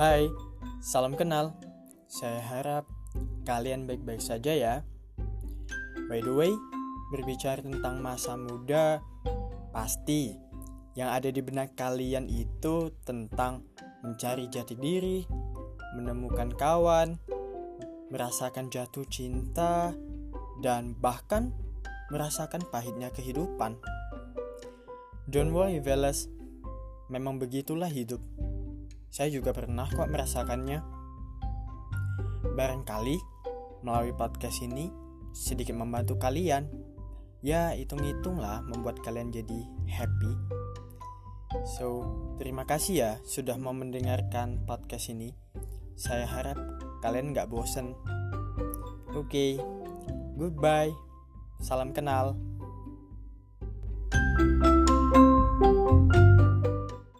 Hai, salam kenal. Saya harap kalian baik-baik saja ya. By the way, berbicara tentang masa muda, pasti yang ada di benak kalian itu tentang mencari jati diri, menemukan kawan, merasakan jatuh cinta, dan bahkan merasakan pahitnya kehidupan. Don't worry, fellas. Memang begitulah hidup. Saya juga pernah kok merasakannya. Barangkali melalui podcast ini sedikit membantu kalian. Ya, hitung-hitung lah membuat kalian jadi happy. So, terima kasih ya sudah mau mendengarkan podcast ini. Saya harap kalian nggak bosen. Oke, okay, goodbye. Salam kenal. thank you